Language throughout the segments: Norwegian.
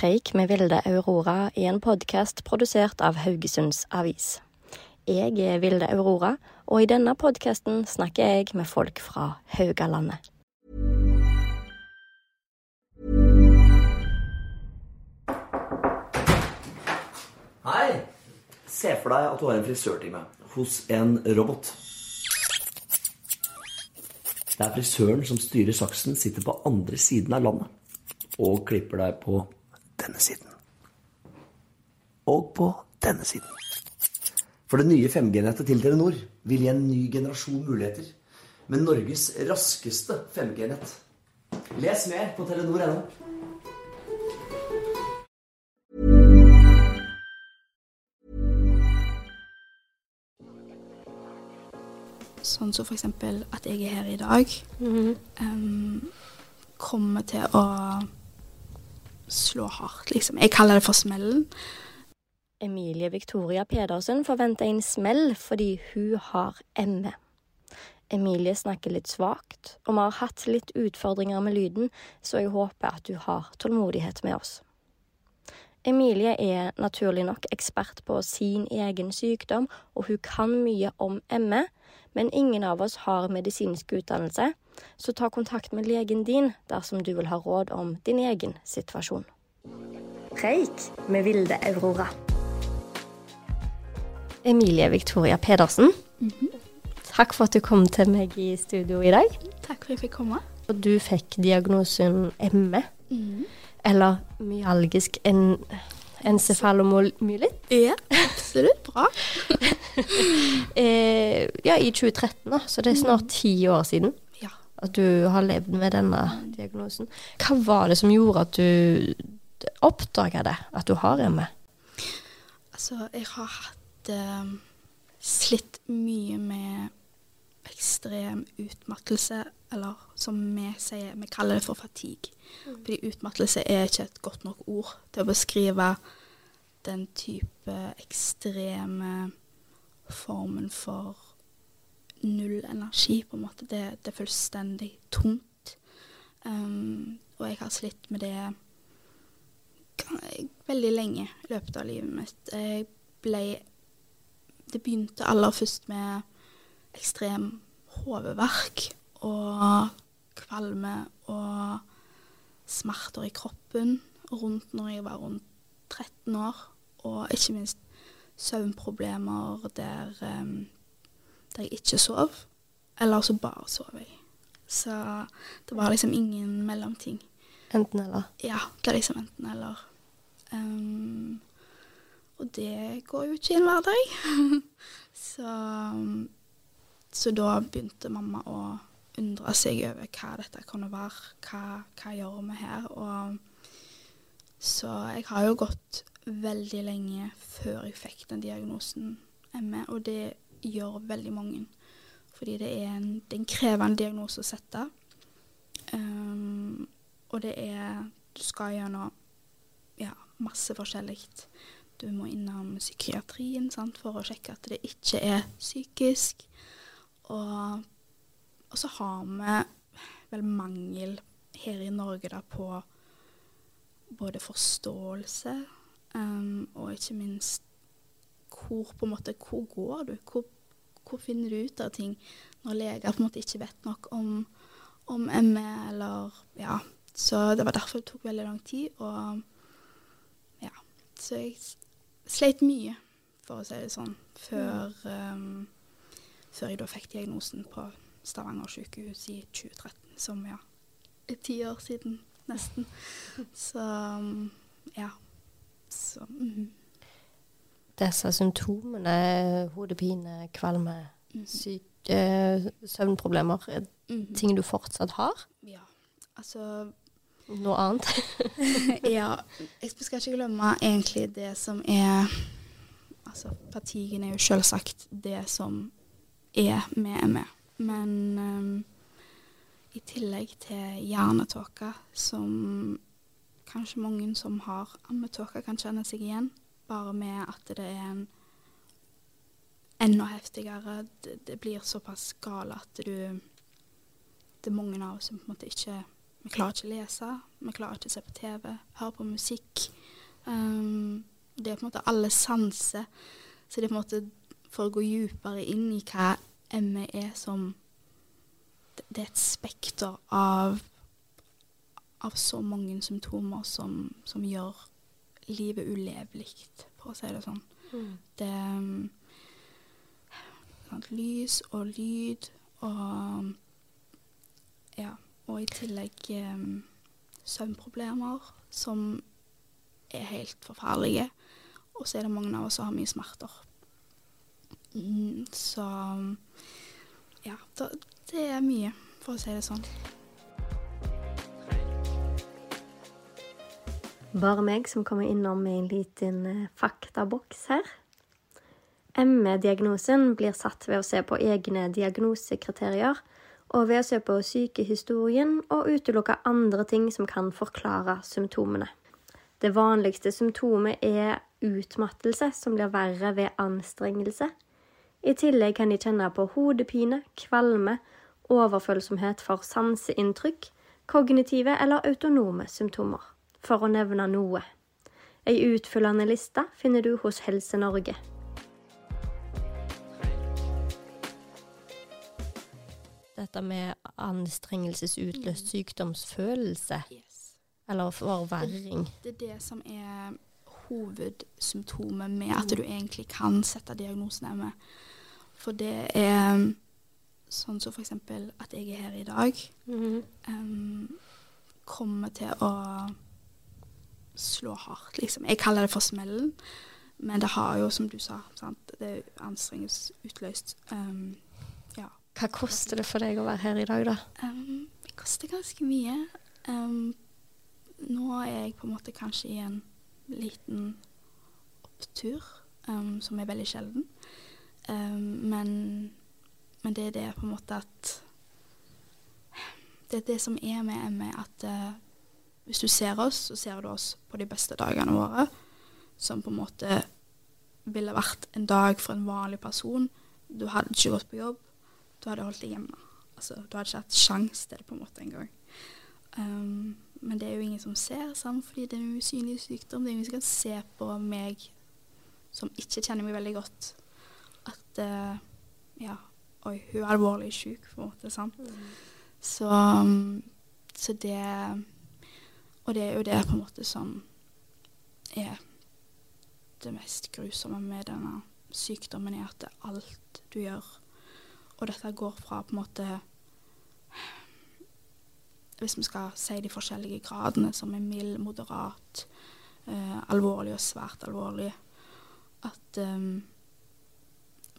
Preik med Vilde Aurora i en podkast produsert av Haugesunds Avis. Jeg er Vilde Aurora, og i denne podkasten snakker jeg med folk fra Haugalandet. Hei. Se for deg at du har en frisørtime hos en robot. Der frisøren som styrer saksen, sitter på andre siden av landet og klipper deg på denne siden. Og på denne siden. For det nye 5G-nettet til Telenor vil gi en ny generasjon muligheter med Norges raskeste 5G-nett. Les mer på telenor.no. Sånn som for eksempel at jeg er her i dag, em, kommer til å slå hardt, liksom. Jeg kaller det for smellen. Emilie Victoria Pedersen forventer en smell fordi hun har ME. Emilie snakker litt svakt, og vi har hatt litt utfordringer med lyden, så jeg håper at du har tålmodighet med oss. Emilie er naturlig nok ekspert på sin egen sykdom, og hun kan mye om ME, men ingen av oss har medisinsk utdannelse, så ta kontakt med legen din dersom du vil ha råd om din egen situasjon. Preik med Vilde Aurora. Emilie Victoria Pedersen, takk for at du kom til meg i studio i dag. Takk for at jeg fikk komme. Og du fikk diagnosen ME, eller myalgisk en encefalomyelitt. Ja, absolutt. Bra. Eh, ja, i 2013, da, så det er snart ti år siden. At du har levd med denne diagnosen. Hva var det som gjorde at du oppdaga det, at du har ME? Altså, jeg har hatt uh, slitt mye med ekstrem utmattelse, eller som vi sier, vi kaller det for fatigue. Fordi utmattelse er ikke et godt nok ord til å beskrive den type ekstreme formen for null energi, på en måte. Det, det er fullstendig tomt. Um, og jeg har slitt med det veldig lenge i løpet av livet mitt. Jeg ble Det begynte aller først med ekstrem hodeverk og kvalme og smerter i kroppen rundt når jeg var rundt 13 år. Og ikke minst søvnproblemer der, em, der jeg ikke sov. Eller så bare sov jeg. Så det var liksom ingen mellomting. Enten eller. Ja, det er liksom enten eller. Um, og det går jo ikke i en hverdag. så, så da begynte mamma å undre seg over hva dette kunne være. Hva, hva gjør vi her? Og så jeg har jo gått veldig lenge før jeg fikk den diagnosen ME, og det gjør veldig mange. Fordi det er en, det er en krevende diagnose å sette. Um, og det er Du skal gjennom ja, masse forskjellig. Du må innom psykiatrien sant, for å sjekke at det ikke er psykisk. Og, og så har vi vel mangel her i Norge da på både forståelse um, og ikke minst hvor på en måte, hvor går du? Hvor, hvor finner du ut av ting når leger på en måte ikke vet nok om, om ME, eller ja. Så det var derfor det tok veldig lang tid, og ja. Så jeg sleit mye, for å si det sånn, før, um, før jeg da fikk diagnosen på Stavanger sykehus i 2013, som ja, er ti år siden nesten. Så ja. Så mhm. Disse symptomene, hodepine, kvalme, syk, eh, søvnproblemer, er Mhm. ting du fortsatt har? Ja, altså Noe annet? ja, jeg skal ikke glemme egentlig det som er Altså, partiene er jo selvsagt det som er med ME. Men um, i tillegg til hjernetåke, som kanskje mange som har ammetåke, kan kjenne seg igjen, bare med at det er en enda heftigere Det, det blir såpass gale at du Det er mange av oss som på en måte ikke Vi klarer ikke å lese, vi klarer ikke å se på TV, høre på musikk. Um, det er på en måte alle sanser. Så det er på en måte for å gå dypere inn i hva ME er som Det er et spekter av av så mange symptomer som, som gjør livet ulevelig, for å si det sånn. Mm. Det sant, Lys og lyd og Ja. Og i tillegg um, søvnproblemer som er helt forferdelige. Og så er det mange av oss som har mye smerter. Mm, så ja, det er mye, for å si det sånn. Bare meg som kommer innom med en liten eh, faktaboks her. ME-diagnosen blir satt ved å se på egne diagnosekriterier, og ved å se på sykehistorien og utelukke andre ting som kan forklare symptomene. Det vanligste symptomet er utmattelse, som blir verre ved anstrengelse. I tillegg kan de kjenne på hodepine, kvalme, overfølsomhet for sanseinntrykk, kognitive eller autonome symptomer, for å nevne noe. Ei utfyllende liste finner du hos Helse Norge. Dette med anstrengelsesutløst sykdomsfølelse. Yes. Eller forverring. Det, er det som er hovedsymptomet med at du egentlig kan sette diagnosen ME. For det er sånn som f.eks. at jeg er her i dag. Mm -hmm. um, kommer til å slå hardt, liksom. Jeg kaller det for smellen. Men det har jo, som du sa, sant? det er anstrengelsesutløst. Um, ja. Hva koster det for deg å være her i dag, da? Um, det koster ganske mye. Um, nå er jeg på en måte kanskje i en liten opptur, som er veldig sjelden. Men, men, det er det på en måte at Det er det som er med ME, at uh, hvis du ser oss, så ser du oss på de beste dagene våre, som på en måte ville vært en dag for en vanlig person. Du hadde ikke gått på jobb, du hadde holdt deg hjemme. Altså, du hadde ikke hatt sjans til det på en måte engang. Um, men det er jo ingen som ser, sant? fordi det er en usynlig sykdom. Det er ingen som kan se på meg som ikke kjenner meg veldig godt, at uh, ja, oi, hun er alvorlig syk, på en måte. sant? Mm. Så, um, så det Og det er jo det på en måte som er det mest grusomme med denne sykdommen, er at det alt du gjør Og dette går fra på en måte hvis vi skal si de forskjellige gradene, som er mild, moderat, eh, alvorlig og svært alvorlig, at um,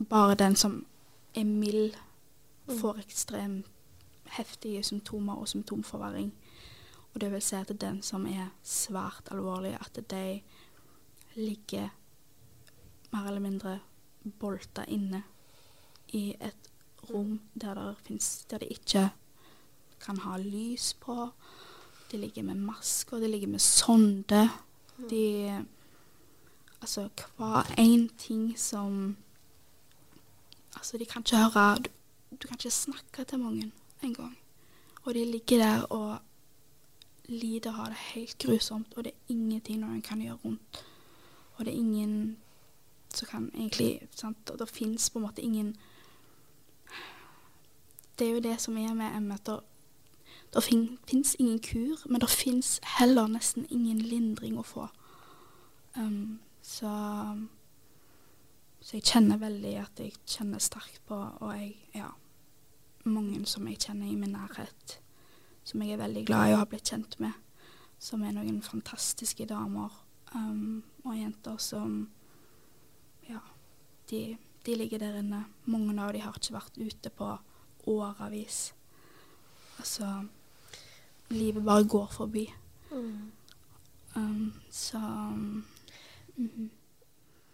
bare den som er mild, mm. får ekstremt heftige symptomer og symptomforverring. Og det vil si at den som er svært alvorlig, at de ligger mer eller mindre bolta inne i et rom der det, finnes, der det ikke kan ha lys på. De ligger med masker, de ligger med sonde. De Altså hver én ting som Altså, de kan ikke høre du, du, kan ikke snakke til mange engang. Og de ligger der og lider har det helt grusomt, og det er ingenting noen kan gjøre rundt. Og det er ingen som kan egentlig sant? Og det fins på en måte ingen Det er jo det som er med ME, at det fin fins ingen kur, men det fins heller nesten ingen lindring å få. Um, så, så jeg kjenner veldig at jeg kjenner sterkt på, og jeg Ja, mange som jeg kjenner i min nærhet, som jeg er veldig glad i å ha blitt kjent med, som er noen fantastiske damer um, og jenter som Ja, de, de ligger der inne. Mange av dem har ikke vært ute på årevis. Altså livet bare går forbi. Um, så mhm.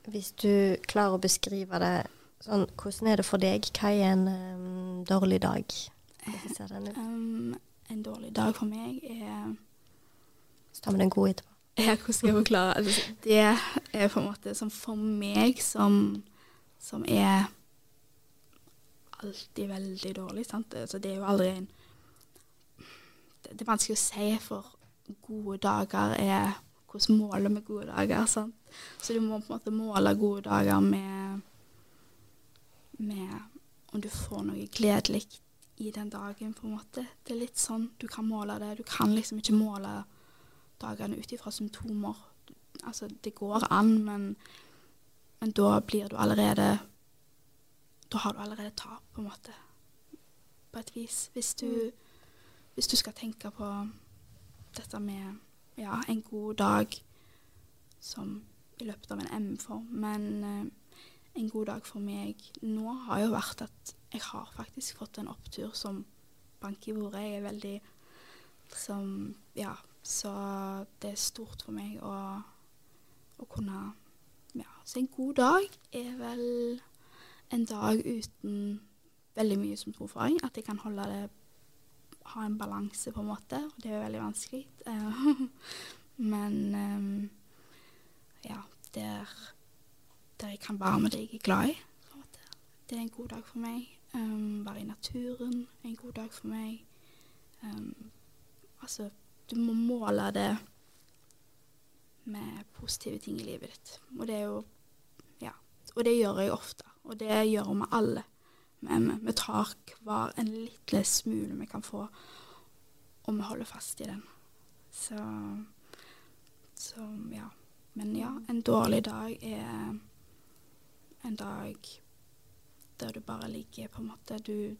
Hvis du klarer å beskrive det sånn, hvordan er det for deg? Hva er en um, dårlig dag? Hvordan ser den ut? um, En dårlig dag for meg er Så tar vi den gode etterpå. Ja, hvordan skal jeg forklare? Altså, det er på en måte som for meg som, som er alltid veldig dårlig. Sant? Altså, det er jo aldri en det, er vanskelig å si, for gode dager er hvordan måler vi gode dager. Sant? Så du må på en måte måle gode dager med, med om du får noe gledelig i den dagen, på en måte. Det er litt sånn du kan måle det. Du kan liksom ikke måle dagene ut ifra symptomer. Altså, det går an, men, men da blir du allerede Da har du allerede tap, på en måte. På et vis. Hvis du, hvis du skal tenke på dette med ja, en god dag som i løpet av en M-form. Men eh, en god dag for meg nå har jo vært at jeg har faktisk fått en opptur som bank i bordet. Jeg er veldig som Ja, så det er stort for meg å, å kunne Ja, så en god dag er vel en dag uten veldig mye symptomføring. At jeg kan holde det ha en balanse, på en måte. Og det er veldig vanskelig. Eh, Men um, ja, der, der jeg kan være med det jeg er glad i. Det er en god dag for meg. Um, være i naturen en god dag for meg. Um, altså, du må måle det med positive ting i livet ditt. Og det er jo Ja. Og det gjør jeg ofte. Og det gjør vi alle. Men vi tar hver en lille smule vi kan få, og vi holder fast i den. Så, så ja. Men ja, en dårlig dag er en dag der du bare ligger på en måte Du,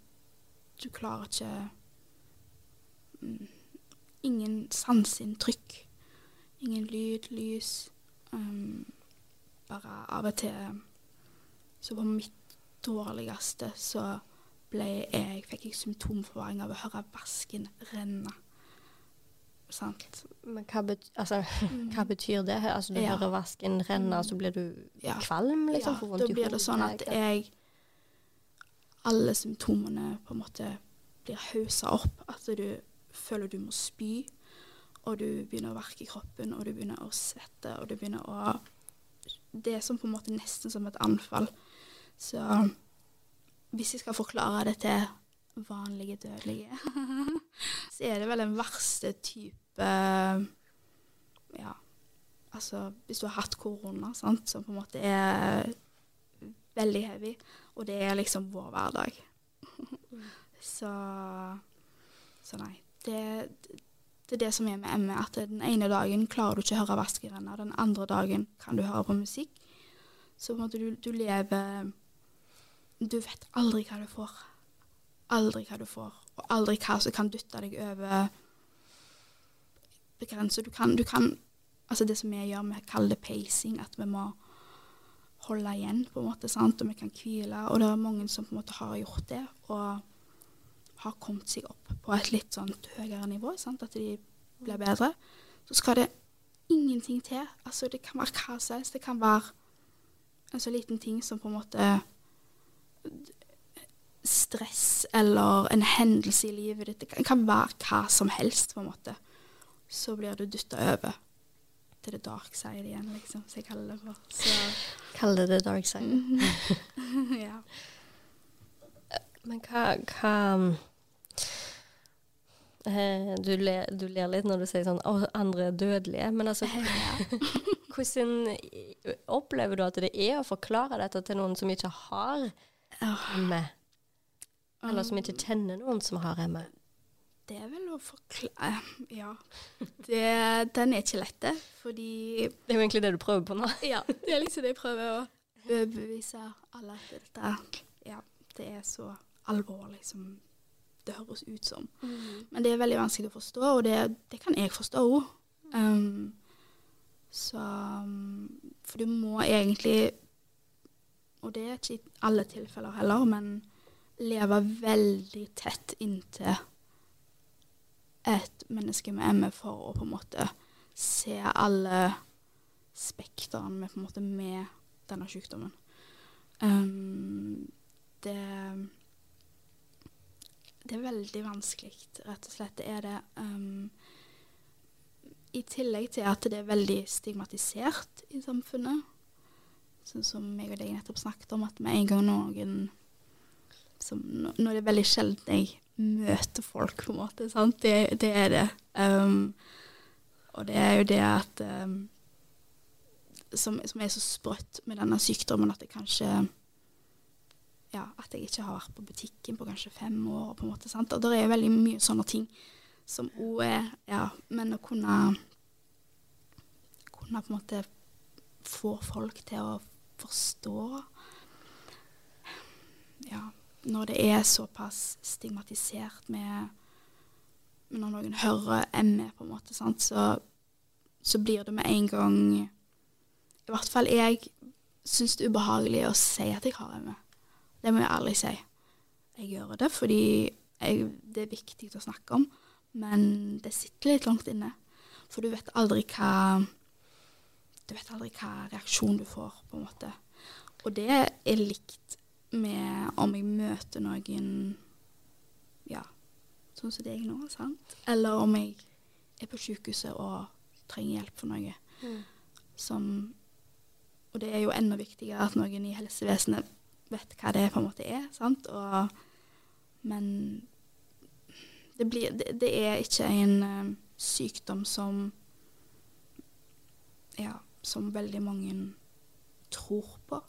du klarer ikke mm, Ingen sanseinntrykk. Ingen lyd, lys. Um, bare av og til Så på mitt dårligste så ble jeg, fikk jeg symptomforvaring av å høre vasken renne. Sant? Men hva, bet altså, hva betyr det? Altså, du Ja. hører vasken renne, og så blir du Ja. kvalm? Liksom, ja, da blir det sånn at jeg Alle symptomene på en måte blir hausa opp. At du føler du må spy, og du begynner å verke i kroppen, og du begynner å svette, og du begynner å Det er som på en måte nesten som et anfall. Så hvis jeg skal forklare det til vanlige dødelige, så er det vel den verste type Ja, altså hvis du har hatt korona, sant, som på en måte er veldig heavy, og det er liksom vår hverdag. så Så nei. Det, det er det som er med ME, at den ene dagen klarer du ikke å høre vasken renne, den andre dagen kan du høre på musikk. Så på en måte du, du lever Du vet aldri hva du får. Aldri hva du får, og aldri hva som kan dytte deg over begrenser. Du kan, du kan Altså det som vi gjør, vi kaller det pacing, at vi må holde igjen, på en måte, sant? og vi kan hvile. Og det er mange som på en måte har gjort det, og har kommet seg opp på et litt sånn høyere nivå, sant? at de blir bedre. Så skal det ingenting til. Altså det kan være hva som helst. Det kan være en så liten ting som på en måte stress eller en hendelse i livet ditt. Det kan, være hva som helst, på en måte. Så blir du dytta over til the dark side igjen, liksom, som jeg kaller det for. Så Kaller det dark side. ja. Men hva, hva eh, du, ler, du ler litt når du sier sånn Å, andre er dødelige. Men altså Hvordan opplever du at det er å forklare dette til noen som ikke har ME? Eller som ikke kjenner noen som har ME? Det er vel å forklare Ja. Det, den er ikke lett. Fordi Det er jo egentlig det du prøver på nå. Ja, det er liksom det jeg prøver å overbevise alle at dette Ja, det er så alvorlig som det høres ut som. Men det er veldig vanskelig å forstå, og det, det kan jeg forstå òg. Um, så um, For du må egentlig Og det er ikke i alle tilfeller heller, men leve veldig tett inntil et menneske vi er med for å på en måte se alle spektrene med, på en måte med denne sykdommen. Um, det Det er veldig vanskelig, rett og slett. Det er det. Um, I tillegg til at det er veldig stigmatisert i samfunnet. Sånn som jeg og deg nettopp snakket om, at med en gang noen som, Nå er det veldig sjelden jeg møter folk, på en måte. Sant? Det, det er det. Um, og det er jo det at um, som, som, er så sprøtt med denne sykdommen at jeg kanskje Ja, at jeg ikke har vært på butikken på kanskje fem år. på en måte, sant? Og det er veldig mye sånne ting som òg er Ja, men å kunne Kunne på en måte få folk til å forstå Ja, når det er såpass stigmatisert med Når noen hører ME, på en måte, sant, så, så blir det med en gang I hvert fall jeg syns det er ubehagelig å si at jeg har ME. Det må jeg ærlig si. Jeg gjør det fordi jeg, det er viktig å snakke om, men det sitter litt langt inne. For du vet aldri hva Du vet aldri hva reaksjon du får, på en måte. Og det er likt med om jeg møter noen ja, sånn som deg nå, sant? Eller om jeg er på sykehuset og trenger hjelp for noe. Mm. Som Og det er jo enda viktigere at noen i helsevesenet vet hva det på en måte er, sant? Og, men det, blir, det, det, er ikke en um, sykdom som Ja, som veldig mange tror på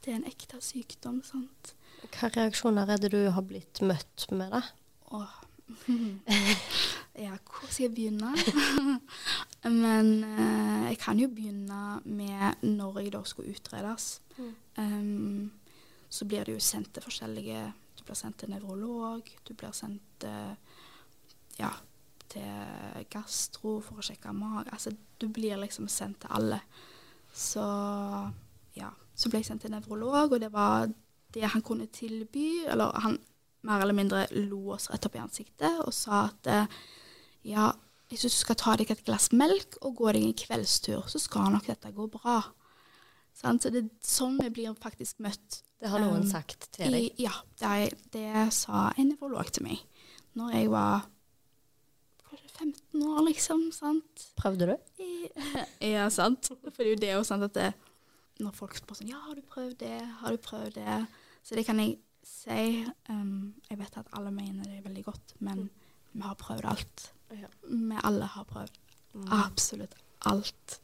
at det er en ekte sykdom. sant? Hva reaksjoner er det du har blitt møtt med, da? Åh. ja, hvor skal jeg begynne? Men eh, jeg kan jo begynne med når jeg da skal utredes. Mm. Um, så blir det jo sendt til forskjellige Du blir sendt til nevrolog, du blir sendt uh, ja, til gastro for å sjekke mage. Altså, du blir liksom sendt til alle. Så ja. Så ble jeg sendt til nevrolog, og det var det han kunne tilby. Eller han mer eller mindre lo oss rett opp i ansiktet og sa at ja, hvis du skal ta deg et glass melk og gå deg en kveldstur, så skal nok dette gå bra. Sånn, så det er sånn vi blir faktisk møtt. Det har noen um, sagt til deg? I, ja, det, det, sa en nevrolog til meg når jeg var 15 år, liksom. sant? Prøvde du? I, ja, sant. For det er jo det jo sant at det, når folk spør sånn Ja, har du prøvd det? Har du prøvd det? Så det kan jeg si. Um, jeg vet at alle mener det veldig godt, men mm. vi har prøvd alt. Ja. Vi alle har prøvd mm. absolutt alt.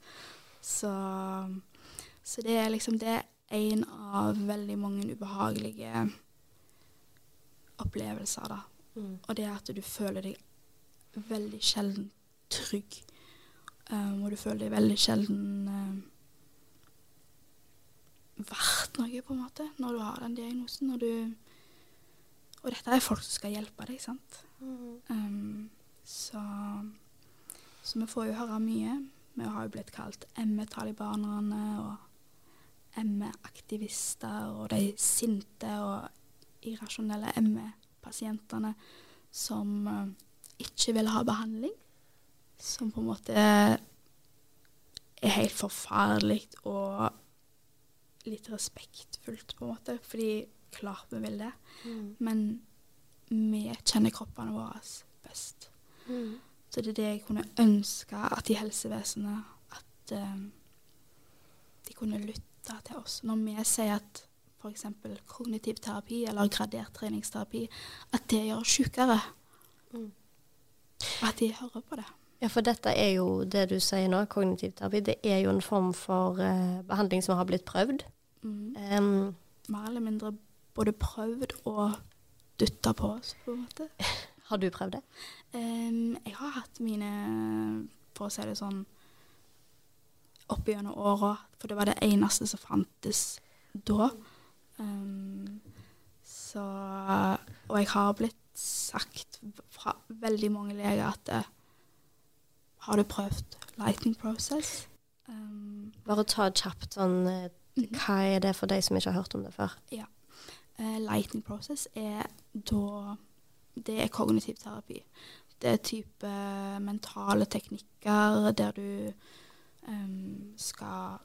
Så, så, det er liksom det er en av veldig mange ubehagelige opplevelser, da. Mm. Og det er at du føler deg veldig sjelden trygg. Um, og du føler deg veldig sjelden um, verdt noe, på en måte, når du har den diagnosen. Når du og dette er folk som skal hjelpe deg, sant. Mm. Um, så, så, vi får jo høre mye. Vi har jo blitt kalt ME-talibanerne og ME-aktivister og de sinte og irrasjonelle ME-pasientene som uh, ikke vil ha behandling. Som på en måte er helt forferdelig og litt respektfullt, på en måte. Fordi klart vi vil det. Mm. Men vi kjenner kroppene våre best. Mm. Så det er det jeg kunne ønske at i helsevesenet At um, de kunne lytte til oss. Når vi sier at f.eks. kognitiv terapi eller gradert treningsterapi, at det gjør oss sjukere. Mm. At de hører på det. Ja, for dette er jo det du sier nå, kognitiv terapi. Det er jo en form for uh, behandling som har blitt prøvd. Mm. Um, Mer eller mindre både prøvd og dytta på oss, på en måte. Har du prøvd det? Um, jeg har hatt mine, for å si det sånn, opp gjennom åra. For det var det eneste som fantes da. Um, så Og jeg har blitt sagt fra veldig mange leger at det, Har du prøvd lighting process? Um, Bare ta kjapt sånn eh. Hva er det for deg som ikke har hørt om det før? Ja. Uh, lightning process er da Det er kognitiv terapi. Det er type mentale teknikker der du um, skal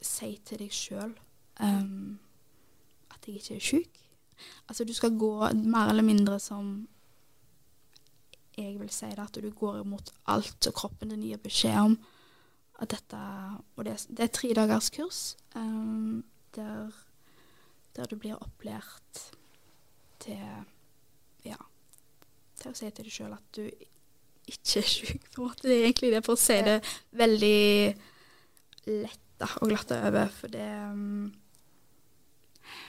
si til deg sjøl um, at jeg ikke er sjuk. Altså du skal gå mer eller mindre som jeg vil si det, at du går imot alt kroppen din gir beskjed om. At dette, og det, det er tre dagers kurs um, der, der, du blir opplært til ja, til å si til deg sjøl at du ikke er sjuk, på en måte. Det er egentlig det, for å si det veldig lett da, og glatt over, for det um,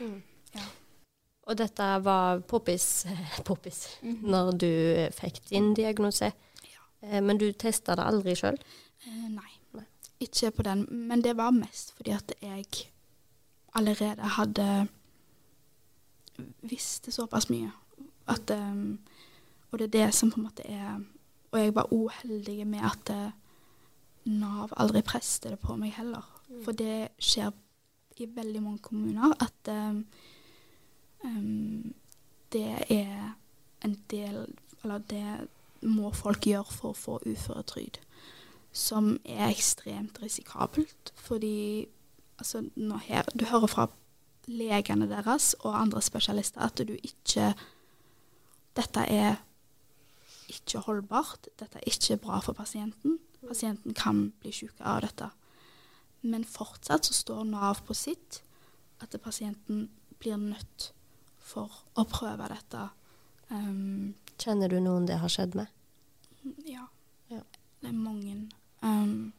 mm. Ja. Og dette var poppis, poppis mm -hmm. når du fikk din diagnose. Ja. Eh, men du testa det aldri sjøl? Eh, nei. Ikke på den. Men det var mest fordi at jeg allerede hadde visste såpass mye. At um, Og det er det som på en måte er Og jeg var uheldig med at uh, Nav aldri presset det på meg heller. Mm. For det skjer i veldig mange kommuner at um, um, det er en del Eller det må folk gjøre for å få uføretrygd. Som er ekstremt risikabelt, fordi altså, her, Du hører fra legene deres og andre spesialister at du ikke Dette er ikke holdbart. Dette er ikke bra for pasienten. Pasienten kan bli syk av dette. Men fortsatt så står Nav på sitt, at pasienten blir nødt for å prøve dette. Um, Kjenner du noen det har skjedd med? Ja. ja. Det er mange. Um.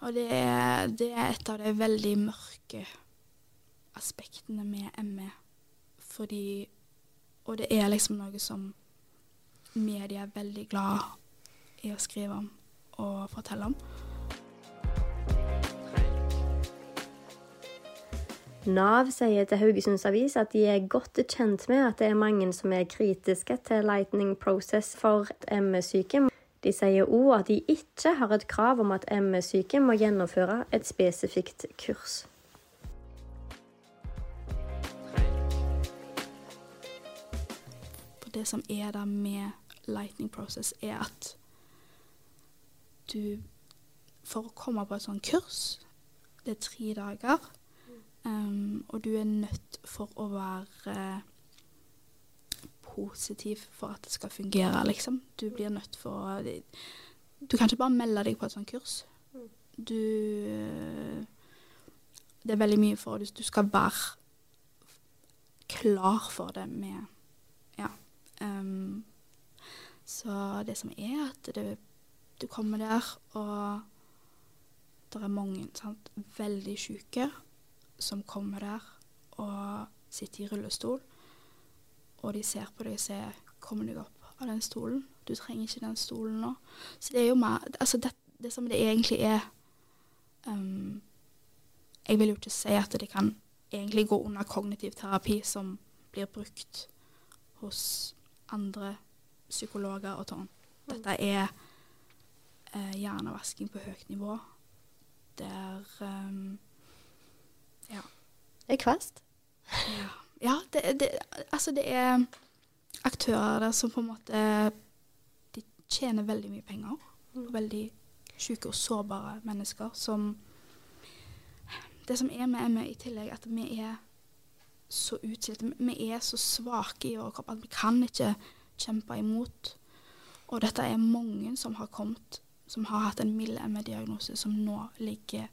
Og det er, det er, et av de veldig mørke aspektene med ME. Fordi Og det er liksom noe som media er veldig glad i å skrive om og fortelle om. Nav sier til Haugesunds Avis at de er godt kjent med at det er mange som er kritiske til Lightning Process for ME-syke. De sier òg at de ikke har et krav om at ME-syke må gjennomføre et spesifikt kurs. Det som er der med Lightning Process, er at du For å komme på et sånt kurs, det er tre dager Um, og du er nødt for å være positiv for at det skal fungere, liksom. Du blir nødt for å Du kan ikke bare melde deg på et sånt kurs. Du Det er veldig mye for Du skal være klar for det med Ja. Um, så det som er, at det, du kommer der, og det er mange sant, veldig sjuke som kommer der og sitter i rullestol, og de ser på deg og sier 'Kom deg opp av den stolen. Du trenger ikke den stolen nå.' Så det er jo mer Altså, det, det som det egentlig er um, Jeg vil jo ikke si at det kan egentlig gå under kognitiv terapi, som blir brukt hos andre psykologer og sånn. Dette er uh, hjernevasking på høyt nivå, der um, ja. Det er kvast. Ja, ja det, det, altså det er aktører der som på en måte De tjener veldig mye penger mm. veldig syke og sårbare mennesker som Det som er med ME i tillegg, at vi er så utslitte. Vi er så svake i vår kropp at vi kan ikke kjempe imot. Og dette er mange som har kommet, som har hatt en mild ME-diagnose, som nå ligger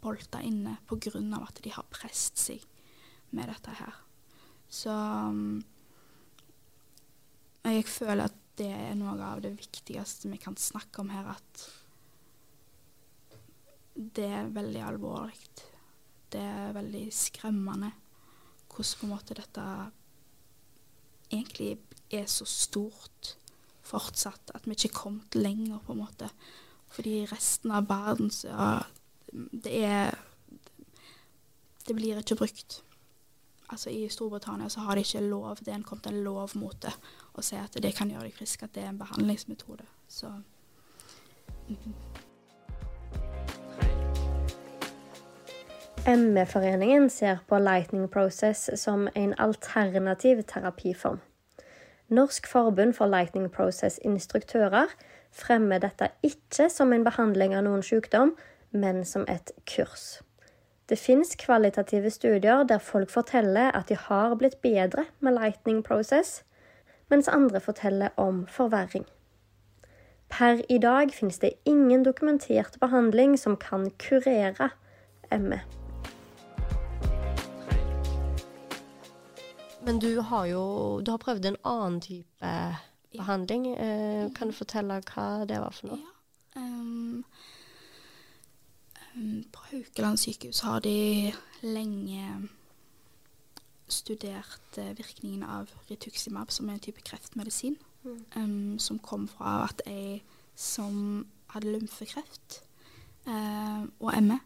bolta inne pga. at de har presset seg med dette her. Så um, jeg føler at det er noe av det viktigste vi kan snakke om her, at det er veldig alvorlig. Det er veldig skremmende hvordan på en måte dette egentlig er så stort fortsatt, at vi ikke er kommet lenger, på en måte. Fordi resten av verden så det er Det blir ikke brukt. Altså I Storbritannia så har de ikke lov, det er kommet en lov mot det, å si at det kan gjøre deg frisk, at det er en behandlingsmetode. Så. ME-foreningen ser på Lightning Process som en alternativ terapiform. Norsk forbund for Lightning Process-instruktører fremmer dette ikke som en behandling av noen sykdom, men som et kurs. Det fins kvalitative studier der folk forteller at de har blitt bedre med Lightning Process, mens andre forteller om forverring. Per i dag finnes det ingen dokumentert behandling som kan kurere ME. Men du har jo du har prøvd en annen type behandling. Eh, kan du fortelle hva det var for noe? Ja. Um, på Haukeland sykehus har de lenge studert uh, virkningen av rituximab, som er en type kreftmedisin. Mm. Um, som kom fra at jeg som hadde lymfekreft uh, og ME,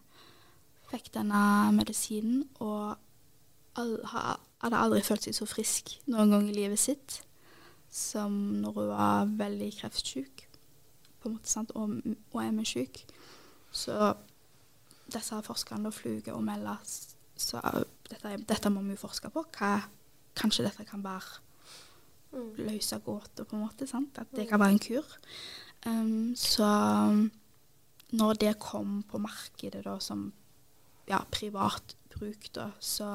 fikk denne medisinen og all, ha, hadde aldri følt seg så frisk noen gang i livet sitt som når hun var veldig kreftsyk, på en måte, sant? og, og er med syk. Så disse forskerne fluger og melder så dette, dette, må vi forske på. Hva, kanskje dette kan bare mm. løse gåter, på en måte. Sant? At det kan være en kur. Um, så når det kom på markedet da, som ja, privat bruk, da, så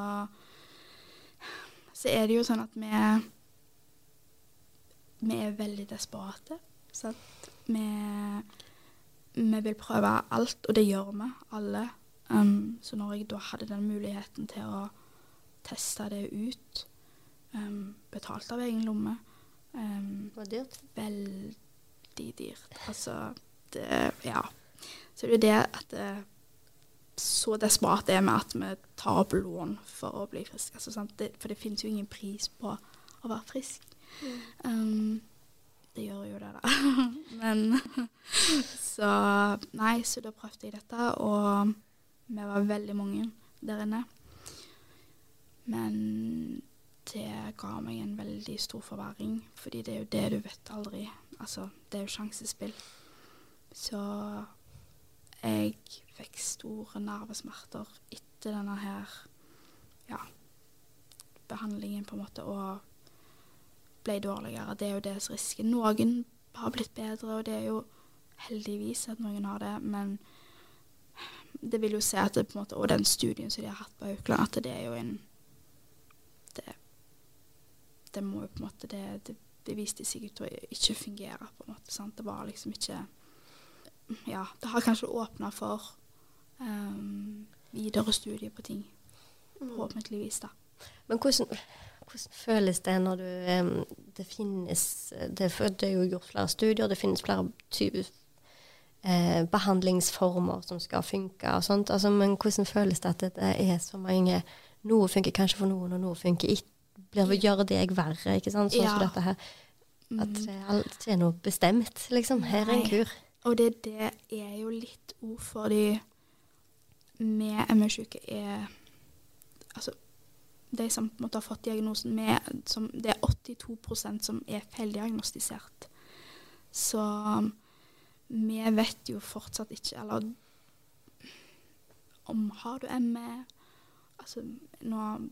så er det jo sånn at vi Vi er veldig desperate. Så at vi, vi vil prøve alt, og det gjør vi alle. Um, så når jeg da hadde den muligheten til å teste det ut, um, betalt av egen lomme um, Var dyrt? Veldig dyrt. Altså det Ja. Så det er jo det at det, så desperat er vi at vi tar opp lån for å bli friske. Altså, for det finnes jo ingen pris på å være frisk. Mm. Um, det gjør jo det, da. Men Så Nei, så da prøvde jeg dette, og vi var veldig mange der inne. Men det ga meg en veldig stor forverring, fordi det er jo det du vet aldri. Altså, det er jo sjansespill. Så jeg fikk store nervesmerter etter denne her ja, behandlingen, på en måte, og ble dårligere. Det er jo deres riske. Noen har blitt bedre, og det er jo heldigvis at noen har det, men det vil jo se at det, på en måte, Og den studien som de har hatt på Aukland, at det er jo en Det, det må jo på en måte Det, det, det viste seg ut å ikke fungere, på en måte. Sant? Det var liksom ikke ja, det har kanskje åpna for um, videre studier på ting. Mm. Forhåpentligvis, da. Men hvordan, hvordan, føles det når du Det finnes det, det, er jo gjort flere studier, det finnes flere typer eh, behandlingsformer som skal funke og sånt. Altså, men hvordan føles det at det er så mange Noe funker kanskje for noen, og noe funker ikke. Blir gjør det jeg verre, ikke sant? Sånn ja. som dette her. At det det er noe bestemt, liksom. Her er en kur. Og det, det er jo litt ord fordi med ME-syke er Altså, de som på en måte har fått diagnosen med som, Det er 82% som er feildiagnostisert. Så vi vet jo fortsatt ikke Eller om har du ME Altså nå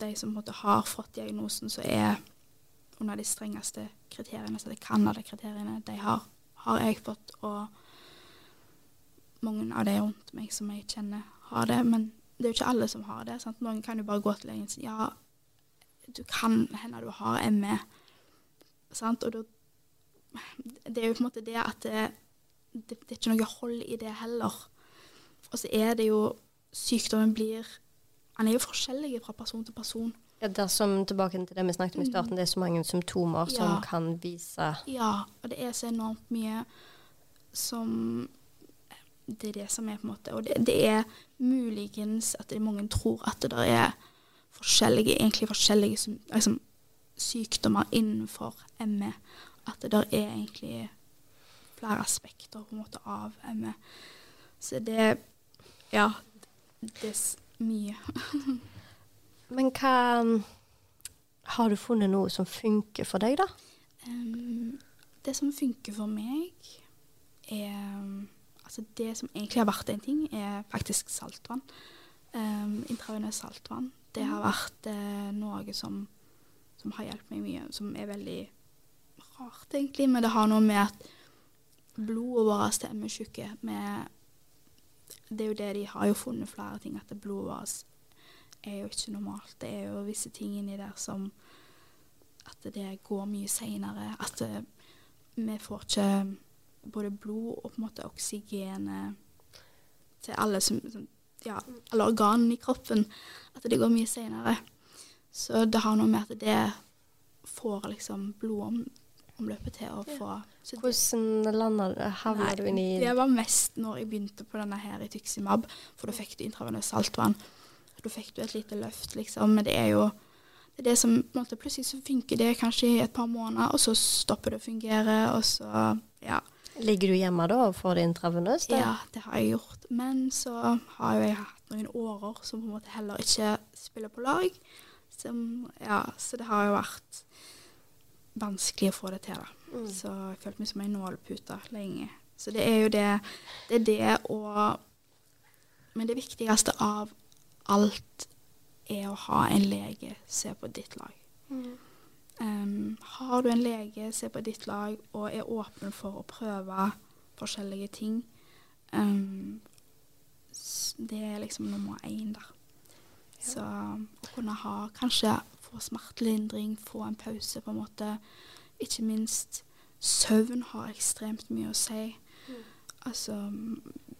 De som på en måte har fått diagnosen, så er under de strengeste kriteriene, så det er Canada-kriteriene, de har har jeg fått, og mange av de rundt meg som jeg kjenner, har det. Men det er jo ikke alle som har det. Sant? Noen kan jo bare gå til legen og si ja, du kan hende du har ME. Sant? Og da Det er jo på en måte det at det, det, det er ikke noe hold i det heller. Og så er det jo Sykdommen blir Han er jo forskjellig fra person til person. Ja, dersom, tilbake til det vi snakket om i starten, det er så mange symptomer ja. som kan vise Ja, og det er så enormt mye som Det er det som er på en måte Og det, det er muligens at mange tror at det der er forskjellige, egentlig forskjellige liksom, sykdommer innenfor ME. At det der er egentlig flere aspekter på en måte av ME. Så det Ja, det er mye. Men hva Har du funnet noe som funker for deg, da? Um, det som funker for meg, er Altså, det som egentlig har vært en ting, er faktisk saltvann. Um, Intravenøst saltvann. Det har vært uh, noe som, som har hjulpet meg mye, som er veldig rart, egentlig. Men det har noe med at blodet vårt er ME-syke Det er jo det de har jo funnet flere ting, at blodet vårt er jo ikke normalt. Det er jo visse ting inni der som At det går mye seinere. At det, vi får ikke både blod og på en måte oksygenet til alle, som, ja, alle organene i kroppen. At det går mye seinere. Så det har noe med at det får liksom blodomløpet til å få så Hvordan landa det? Havna du inn i Det var mest når jeg begynte på denne her i Tyximab, for da fikk du intravenøst saltvann. Da fikk du et lite løft, liksom. Men det er jo det, er det som på en måte, Plutselig så funker det kanskje i et par måneder, og så stopper det å fungere, og så Ja. Ligger du hjemme da og får det intravenøst? Ja, det har jeg gjort. Men så har jeg hatt noen årer som på en måte heller ikke spiller på lag. Som, ja, så det har jo vært vanskelig å få det til, da. Så jeg følte meg som ei nålepute lenge. Så det er jo det Det er det å Men det viktigste av alt er å ha en lege se på ditt lag. Um, har du en lege se på ditt lag og er åpen for å prøve forskjellige ting, um, det er liksom nummer én der. Så å kunne ha Kanskje få smertelindring, få en pause, på en måte. Ikke minst søvn har ekstremt mye å si. Altså,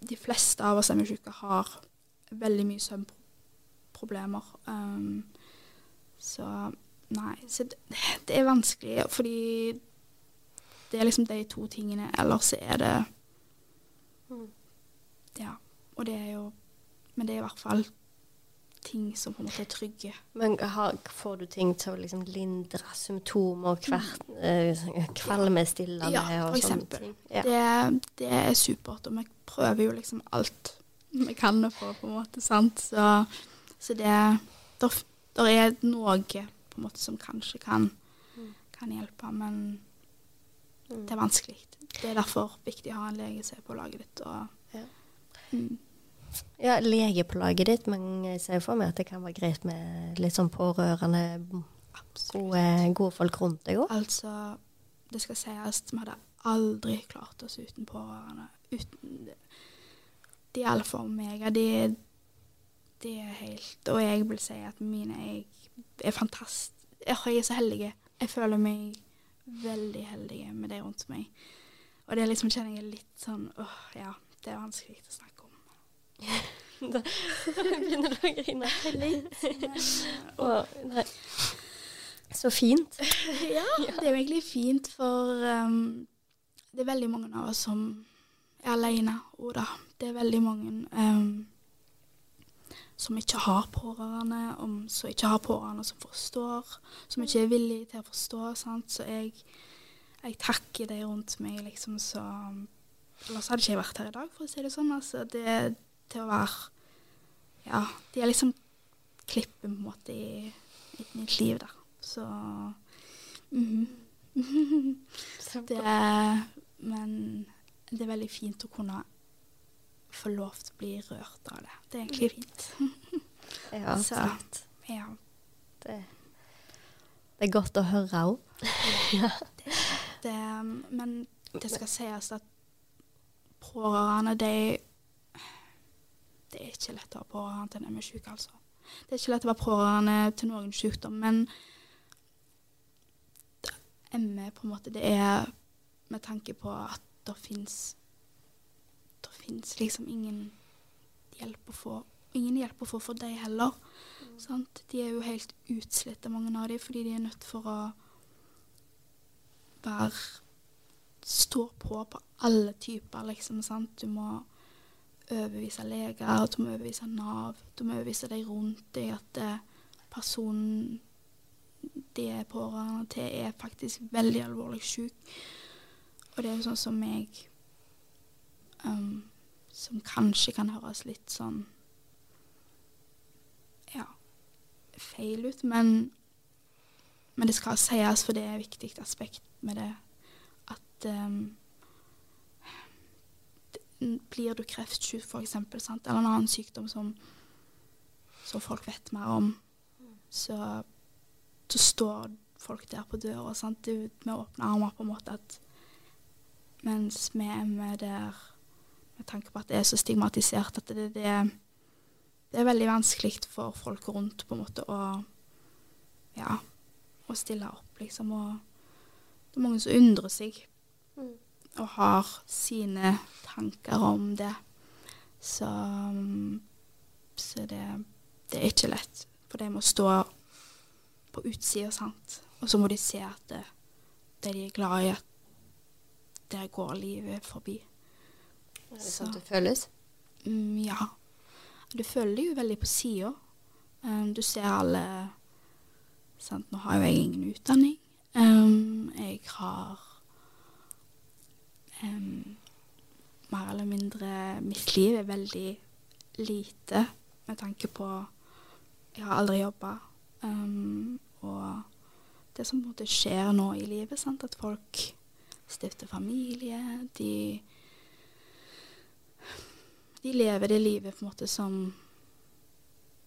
de fleste av oss ME-syke har veldig mye søvnproblemer. Um, så nei, så det, det er vanskelig, fordi det er liksom de to tingene. Ellers er det Ja. Og det er jo Men det er i hvert fall ting som på en måte er trygge. Men har, får du ting til å liksom lindre symptomer, kvert, eh, kvalmestillende Ja, og sånne ting? Ja. Det, det er supert, og vi prøver jo liksom alt vi kan for, på en måte, sant. Så, så det der, der er noe på en måte som kanskje kan, kan hjelpe, men det er vanskelig. Det er derfor viktig å ha en lege som er på laget ditt. Og, Ja. mm, Ja, lege på laget ditt, men jeg ser for meg at det kan være greit med litt sånn pårørende, gode, gode folk rundt deg òg. Altså, det skal sies, vi hadde aldri klart oss uten pårørende. Uten De alfa og mega. de, de er helt Og jeg vil si at mine jeg er fantastisk Jeg er så heldig. Jeg føler meg veldig heldig med de rundt meg. Og det liksom kjenner jeg litt sånn åh, ja, det er vanskelig å snakke om. Da begynner du å grine. Å, nei. Så fint. ja, det er jo egentlig fint, for um, det er veldig mange av oss som er alene. Og da, det er veldig mange um, som ikke har pårørende, om, som ikke har pårørende som forstår, som ikke er villige til å forstå. Sant? Så jeg, jeg takker de rundt meg, liksom, så Ellers hadde ikke jeg vært her i dag, for å si det sånn. Altså, det til å være Ja, de er liksom klippen på en måte i, i mitt liv da. Så mhm. det er, Men det er veldig fint å kunne få lov til å bli rørt av det. Det er egentlig fint. Ja, Så. Ja. Det, det er godt å høre òg. Det, men det skal sies at pårørende, de Det er ikke lett å være pårørende til en ME-syk, altså. Det er ikke lett å være pårørende til noen sykdom, men ME på en måte, det er med tanke på at det fins Det fins liksom ingen hjelp å få. Ingen hjelp å få for deg heller. Sant? De er jo helt utslitte, mange av dem, fordi de er nødt for å være Stå på på alle typer, liksom. sant? Du må overbevise leger, du må overbevise Nav, du må overbevise de rundt deg at det, personen de er pårørende til, er faktisk veldig alvorlig syk. Og det er jo sånn som meg um, Som kanskje kan høres litt sånn Ja feil ut, men men det skal sies, for det er et viktig aspekt med det, at um, Blir du kreftsyk, eksempel, eller en annen sykdom som, som folk vet mer om, så, så står folk der på døra. sant? Med åpne armer, på en måte. at Mens vi er med der med tanke på at det er så stigmatisert at det, det, det er veldig vanskelig for folk rundt på en måte å ja, å stille opp, liksom. Og det er mange som undrer seg Mm. og har sine tanker om det. Så, så det, det er ikke lett. For de må stå på utsida, sant. Og så må de se at det, det de er glad i, at der går livet forbi. Er det sånn det føles? Mm, ja. Du føler det jo veldig på sida. Um, du ser alle sant? Nå har jo jeg ingen utdanning. Um, jeg har um, mer eller mindre Mitt liv er veldig lite med tanke på Jeg har aldri jobba. Um, og det som på en måte skjer nå i livet, sant? at folk stifter familie, de de lever det livet på en måte som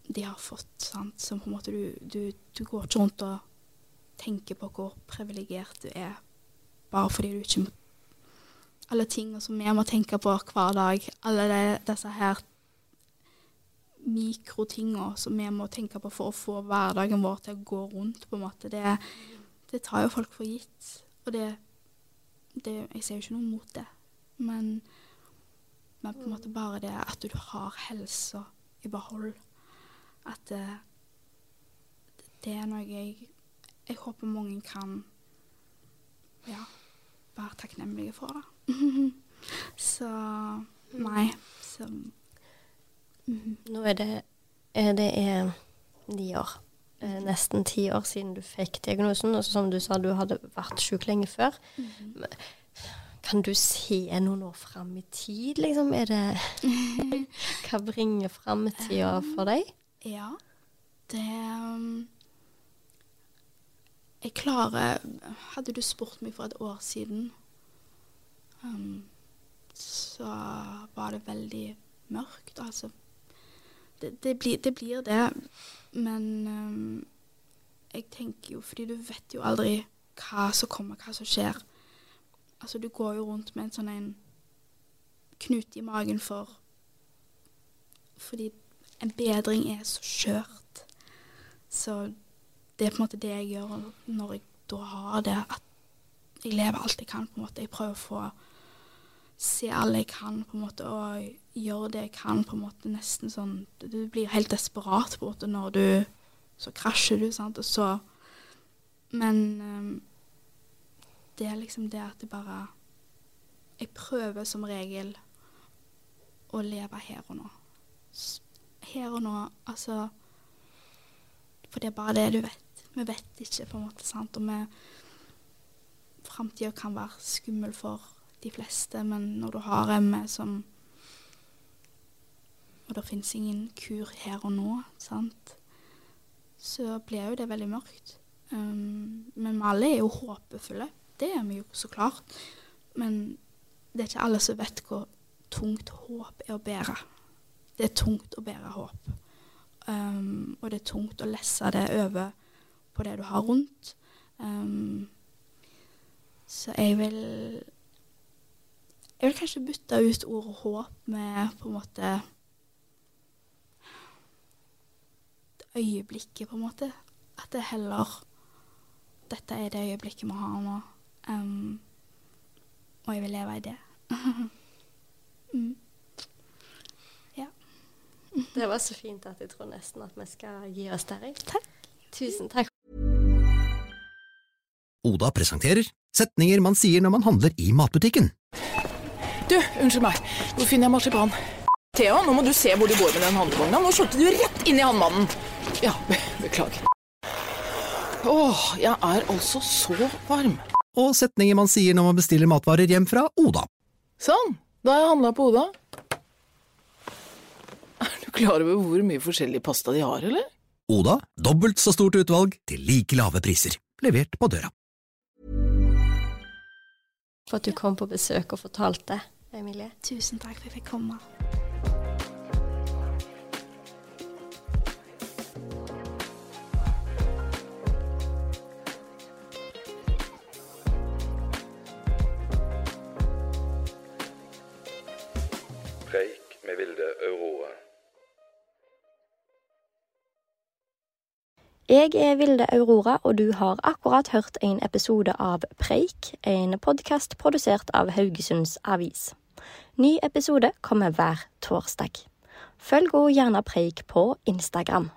de har fått. Sant? Som på en måte du, du, du går ikke rundt og tenker på hvor privilegert du er bare fordi du ikke Alle tingene som vi må tenke på hver dag, alle de, disse her mikrotinga som vi må tenke på for å få hverdagen vår til å gå rundt, på en måte, det, det tar jo folk for gitt. Og det, det Jeg ser jo ikke noe mot det, men men på en måte bare det at du har helsa i behold. At det, det er noe jeg Jeg håper mange kan ja, være takknemlige for, da. så nei. Så mm. Nå er det, er det er ni år. Eh, nesten ti år siden du fikk diagnosen. Og som du sa, du hadde vært syk lenge før. Men Kan du se noen år fram i tid, liksom? Er det Hva bringer framtida for deg? Ja, det um, Jeg klarer Hadde du spurt meg for et år siden, um, så var det veldig mørkt. Altså Det, det, blir, det blir det, men um, jeg tenker jo Fordi du vet jo aldri hva som kommer, hva som skjer. Altså, du går jo rundt med en sånn en knute i magen for Fordi en bedring er så skjørt. Så det er på en måte det jeg gjør når jeg da har det, at jeg lever alt jeg kan, på en måte. Jeg prøver å få se alle jeg kan, på en måte, og gjøre det jeg kan, på en måte, nesten sånn Du blir helt desperat, på en måte, når du Så krasjer du, sant, og så Men um, det er liksom det at det bare Jeg prøver som regel å leve her og nå. Her og nå, altså For det er bare det du vet. Vi vet ikke, på en måte, sant. Og vi Framtida kan være skummel for de fleste, men når du har ME som Og det fins ingen kur her og nå, sant, så blir jo det veldig mørkt. Um, men vi alle er jo håpefulle. Det er vi jo så klart. Men det er ikke alle som vet hvor tungt håp er å bære. Det er tungt å bære håp. Um, og det er tungt å lesse det over på det du har rundt. Um, så jeg vil Jeg vil kanskje bytte ut ordet håp med på en måte øyeblikket, på en måte. At det heller Dette er det øyeblikket vi har nå. Um, og jeg vil leve i det. mm. Ja. Det var så fint at jeg tror nesten at vi skal gi oss der. Takk. Tusen takk. Oda presenterer setninger man sier når man handler i matbutikken. Du, unnskyld meg. Hvor finner jeg marsipan? Thea, nå må du se hvor du går med den handlevogna. Nå skjønte du rett inn i handmannen. Ja, be beklager. Åh, jeg er altså så varm. Og setninger man sier når man bestiller matvarer hjem fra Oda. Sånn, da har jeg handla på Oda. Er du klar over hvor mye forskjellig pasta de har, eller? Oda, dobbelt så stort utvalg til like lave priser. Levert på døra. For at du kom på besøk og fortalte, Emilie. Tusen takk for at jeg fikk komme. Vilde Aurora. Jeg er Vilde Aurora, og du har akkurat hørt en episode av Preik, en podkast produsert av Haugesunds Avis. Ny episode kommer hver torsdag. Følg òg gjerne Preik på Instagram.